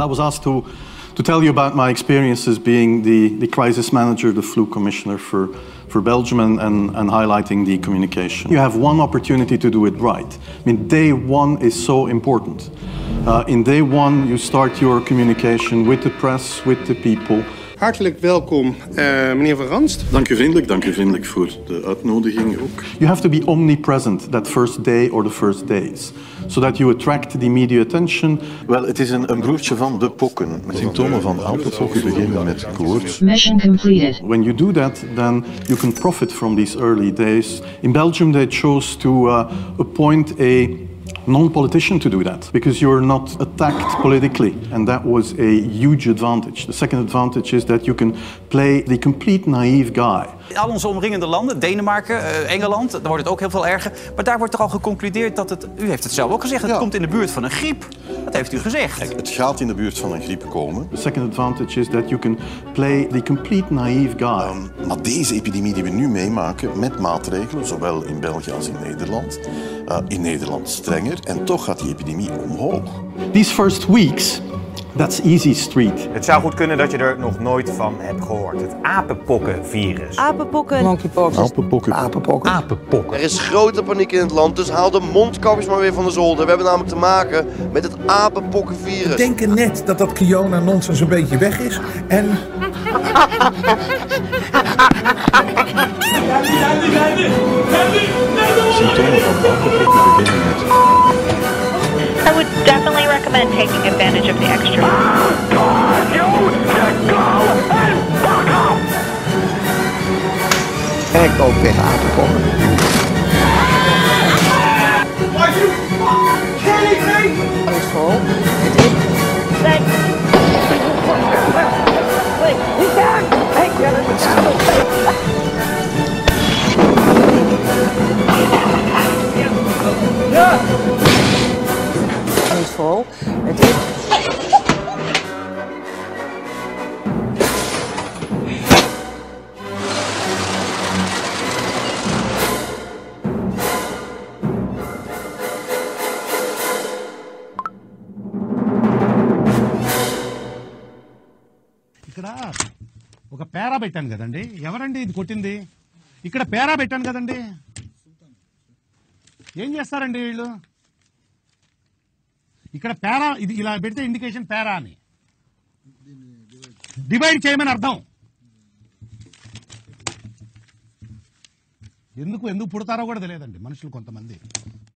I was asked to, to tell you about my experiences being the, the crisis manager, the flu commissioner for, for Belgium, and, and, and highlighting the communication. You have one opportunity to do it right. I mean, day one is so important. Uh, in day one, you start your communication with the press, with the people. Hartelijk welkom, eh, meneer Van Ranst. Dank u vriendelijk, dank u vriendelijk voor de uitnodiging ook. You have to be omnipresent that first day or the first days, so that you attract the media attention. Wel, het is een, een broertje van de pokken. Symptomen van apenpokken beginnen met koorts. Mission completed. When you do that, then you can profit from these early days. In Belgium, they chose to uh, appoint a non-politician to do that because you're not attacked politically and that was a huge advantage. The second advantage is that you can play the complete naive guy. Al onze omringende landen, Denemarken, eh, Engeland, daar wordt het ook heel veel erger. Maar daar wordt toch al geconcludeerd dat het, u heeft het zelf ook gezegd, het Ja. komt in de buurt van een griep. Dat heeft u gezegd. Kijk, het gaat in de buurt van een griep komen. The second advantage is that you can play the complete naive guy. Maar deze epidemie die we nu meemaken met maatregelen, zowel in België als in Nederland, eh, in Nederland strenger, en toch gaat die epidemie omhoog. These first weeks, that's easy street. Het zou goed kunnen dat je er nog nooit van hebt gehoord. Het apenpokkenvirus. Apenpokken. Apenpokken. Er is grote paniek in het land, dus haal de mondkapjes maar weer van de zolder. We hebben namelijk te maken met het apenpokkenvirus. denken net dat dat Kiona-nonsens een beetje weg is. En Symptomen van apenpokken beginnen met would definitely recommend taking advantage of the extra. I you go and fuck off! Are you kidding me? Control. Hey! Yeah! ఇక్కడ ఒక పేరా పెట్టాను కదండి. ఎవరండి ఇది కొట్టింది? ఇక్కడ పేరా పెట్టాను కదండి. ఏం చేస్తారండి వీళ్ళు? ఇక్కడ పేరా ఇది ఇలా పెడితే ఇండికేషన్ పేరా అని. డివైడ్ చేయమని అర్థం. ఎందుకు ఎందుకు పుడతారో కూడా తెలియదండి మనుషులు కొంతమంది.